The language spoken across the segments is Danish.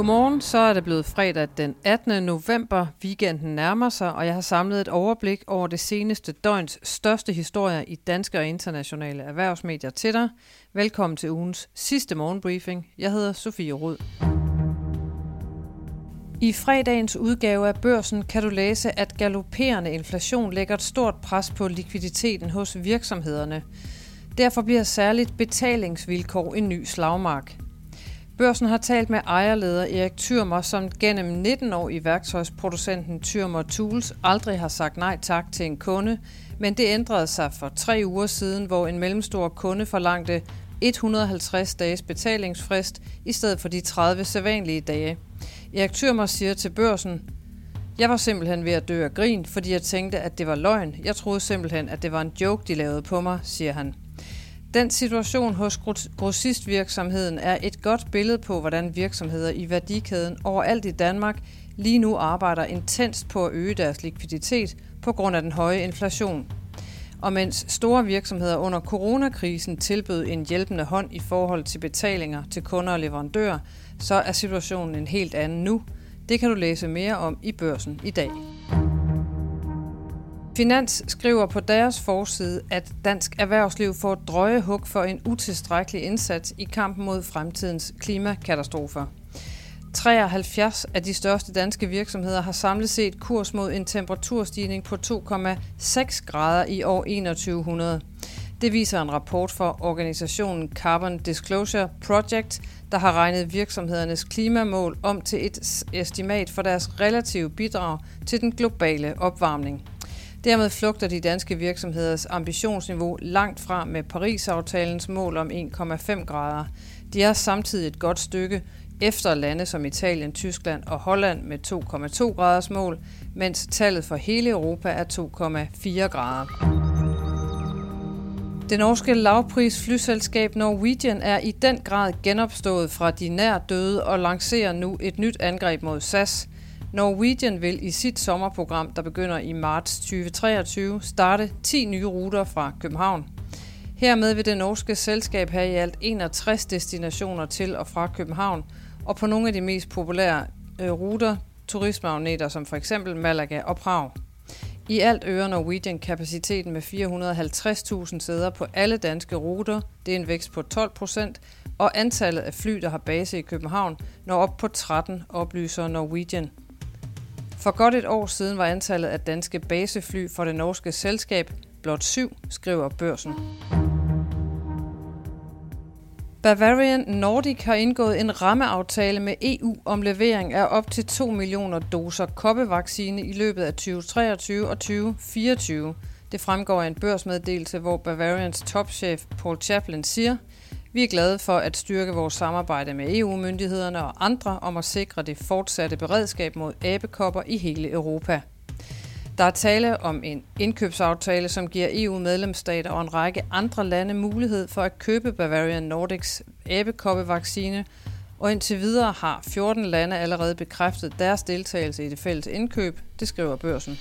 Godmorgen, så er det blevet fredag den 18. november. Weekenden nærmer sig, og jeg har samlet et overblik over det seneste døgns største historier i danske og internationale erhvervsmedier til dig. Velkommen til ugens sidste morgenbriefing. Jeg hedder Sofie Rud. I fredagens udgave af børsen kan du læse, at galopperende inflation lægger et stort pres på likviditeten hos virksomhederne. Derfor bliver særligt betalingsvilkår en ny slagmark. Børsen har talt med ejerleder Erik Thyrmer, som gennem 19 år i værktøjsproducenten Thyrmer Tools aldrig har sagt nej tak til en kunde, men det ændrede sig for tre uger siden, hvor en mellemstor kunde forlangte 150 dages betalingsfrist i stedet for de 30 sædvanlige dage. Erik Thyrmer siger til børsen, jeg var simpelthen ved at dø af grin, fordi jeg tænkte, at det var løgn. Jeg troede simpelthen, at det var en joke, de lavede på mig, siger han. Den situation hos grossistvirksomheden er et godt billede på, hvordan virksomheder i værdikæden overalt i Danmark lige nu arbejder intenst på at øge deres likviditet på grund af den høje inflation. Og mens store virksomheder under coronakrisen tilbød en hjælpende hånd i forhold til betalinger til kunder og leverandører, så er situationen en helt anden nu. Det kan du læse mere om i børsen i dag. Finans skriver på deres forside, at dansk erhvervsliv får drøje hug for en utilstrækkelig indsats i kampen mod fremtidens klimakatastrofer. 73 af de største danske virksomheder har samlet set kurs mod en temperaturstigning på 2,6 grader i år 2100. Det viser en rapport fra organisationen Carbon Disclosure Project, der har regnet virksomhedernes klimamål om til et estimat for deres relative bidrag til den globale opvarmning. Dermed flugter de danske virksomheders ambitionsniveau langt fra med Paris-aftalens mål om 1,5 grader. De er samtidig et godt stykke efter lande som Italien, Tyskland og Holland med 2,2 graders mål, mens tallet for hele Europa er 2,4 grader. Det norske lavprisflyselskab Norwegian er i den grad genopstået fra de nær døde og lancerer nu et nyt angreb mod SAS – Norwegian vil i sit sommerprogram, der begynder i marts 2023, starte 10 nye ruter fra København. Hermed vil det norske selskab have i alt 61 destinationer til og fra København, og på nogle af de mest populære øh, ruter, turistmagneter som for eksempel Malaga og Prag. I alt øger Norwegian kapaciteten med 450.000 sæder på alle danske ruter. Det er en vækst på 12 procent, og antallet af fly, der har base i København, når op på 13, oplyser Norwegian. For godt et år siden var antallet af danske basefly for det norske selskab blot syv, skriver børsen. Bavarian Nordic har indgået en rammeaftale med EU om levering af op til 2 millioner doser koppevaccine i løbet af 2023 og 2024. Det fremgår af en børsmeddelelse, hvor Bavarians topchef Paul Chaplin siger, vi er glade for at styrke vores samarbejde med EU-myndighederne og andre om at sikre det fortsatte beredskab mod abekopper i hele Europa. Der er tale om en indkøbsaftale, som giver EU-medlemsstater og en række andre lande mulighed for at købe Bavarian Nordics abekoppevaccine, og indtil videre har 14 lande allerede bekræftet deres deltagelse i det fælles indkøb, det skriver børsen.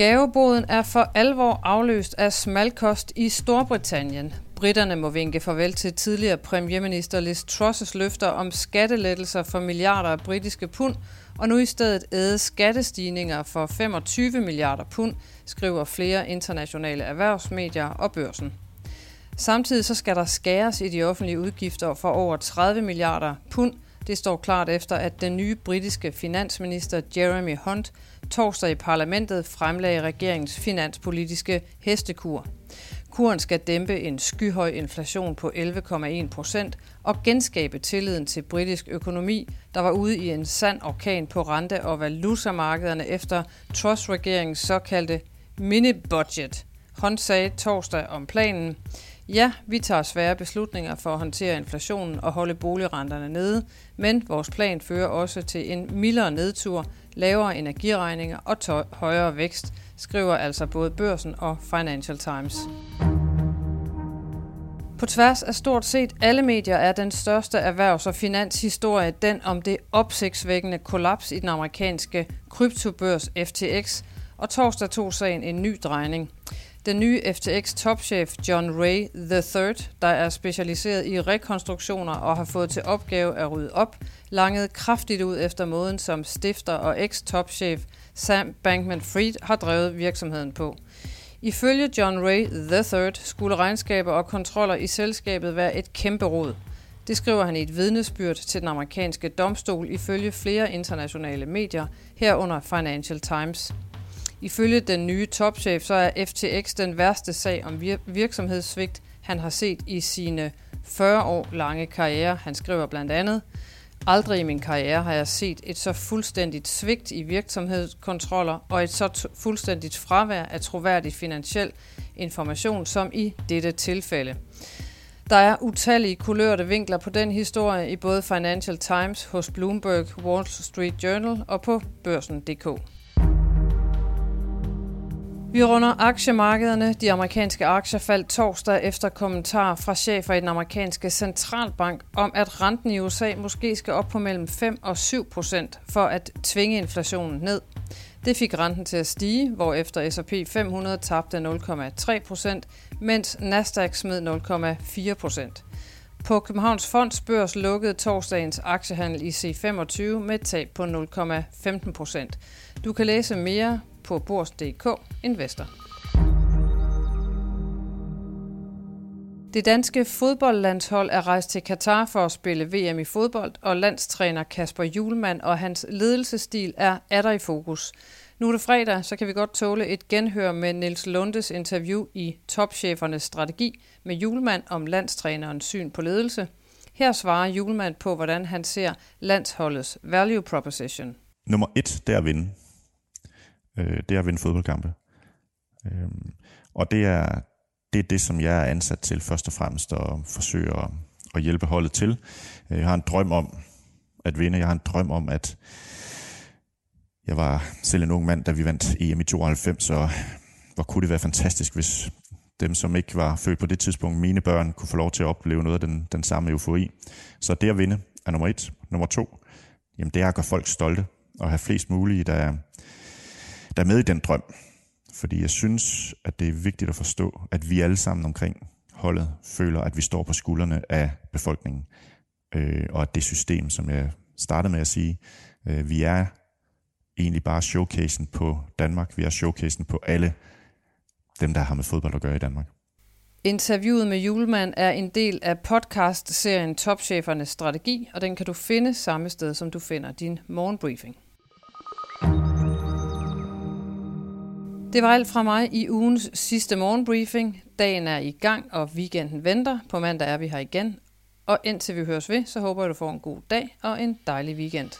Gaveboden er for alvor afløst af smalkost i Storbritannien. Britterne må vinke farvel til tidligere premierminister Liz Truss' løfter om skattelettelser for milliarder af britiske pund, og nu i stedet æde skattestigninger for 25 milliarder pund, skriver flere internationale erhvervsmedier og børsen. Samtidig så skal der skæres i de offentlige udgifter for over 30 milliarder pund. Det står klart efter, at den nye britiske finansminister Jeremy Hunt torsdag i parlamentet fremlagde regeringens finanspolitiske hestekur. Kuren skal dæmpe en skyhøj inflation på 11,1 procent og genskabe tilliden til britisk økonomi, der var ude i en sand orkan på rente- og valutamarkederne efter Truss-regeringens såkaldte mini-budget. Hunt sagde torsdag om planen, Ja, vi tager svære beslutninger for at håndtere inflationen og holde boligrenterne nede, men vores plan fører også til en mildere nedtur, lavere energiregninger og tø- højere vækst, skriver altså både børsen og Financial Times. På tværs af stort set alle medier er den største erhvervs- og finanshistorie den om det opsigtsvækkende kollaps i den amerikanske kryptobørs FTX, og torsdag tog sagen en ny drejning. Den nye FTX topchef John Ray III, der er specialiseret i rekonstruktioner og har fået til opgave at rydde op, langede kraftigt ud efter måden, som stifter og eks-topchef Sam Bankman-Fried har drevet virksomheden på. Ifølge John Ray III skulle regnskaber og kontroller i selskabet være et kæmpe råd. Det skriver han i et vidnesbyrd til den amerikanske domstol ifølge flere internationale medier, herunder Financial Times. Ifølge den nye topchef, så er FTX den værste sag om virksomhedssvigt, han har set i sine 40 år lange karriere. Han skriver blandt andet, Aldrig i min karriere har jeg set et så fuldstændigt svigt i virksomhedskontroller og et så fuldstændigt fravær af troværdig finansiel information som i dette tilfælde. Der er utallige kulørte vinkler på den historie i både Financial Times, hos Bloomberg, Wall Street Journal og på børsen.dk. Vi runder aktiemarkederne. De amerikanske aktier faldt torsdag efter kommentar fra chefer i den amerikanske centralbank om, at renten i USA måske skal op på mellem 5 og 7 procent for at tvinge inflationen ned. Det fik renten til at stige, hvor efter S&P 500 tabte 0,3 procent, mens Nasdaq smed 0,4 procent. På Københavns Fondsbørs lukkede torsdagens aktiehandel i C25 med et tab på 0,15 procent. Du kan læse mere på Bors.dk Investor. Det danske fodboldlandshold er rejst til Katar for at spille VM i fodbold, og landstræner Kasper Julemand og hans ledelsesstil er atter i fokus. Nu er det fredag, så kan vi godt tåle et genhør med Niels Lundes interview i Topchefernes Strategi med Julemand om landstrænerens syn på ledelse. Her svarer Julemand på, hvordan han ser landsholdets value proposition. Nummer et, det er at vinde øh, det er at vinde fodboldkampe. Øh, og det er, det er det, som jeg er ansat til først og fremmest at forsøge at, at hjælpe holdet til. Øh, jeg har en drøm om at vinde. Jeg har en drøm om, at jeg var selv en ung mand, da vi vandt EM i 92, så hvor kunne det være fantastisk, hvis dem, som ikke var født på det tidspunkt, mine børn, kunne få lov til at opleve noget af den, den samme eufori. Så det at vinde er nummer et. Nummer to, jamen det er at gøre folk stolte, og have flest mulige, der, der er med i den drøm. Fordi jeg synes, at det er vigtigt at forstå, at vi alle sammen omkring holdet føler, at vi står på skuldrene af befolkningen. Øh, og at det system, som jeg startede med at sige, øh, vi er egentlig bare showcasen på Danmark. Vi er showcasen på alle dem, der har med fodbold at gøre i Danmark. Interviewet med Julemand er en del af podcast-serien Topchefernes Strategi, og den kan du finde samme sted, som du finder din morgenbriefing. Det var alt fra mig i ugens sidste morgenbriefing. Dagen er i gang, og weekenden venter. På mandag er vi her igen. Og indtil vi høres ved, så håber jeg, du får en god dag og en dejlig weekend.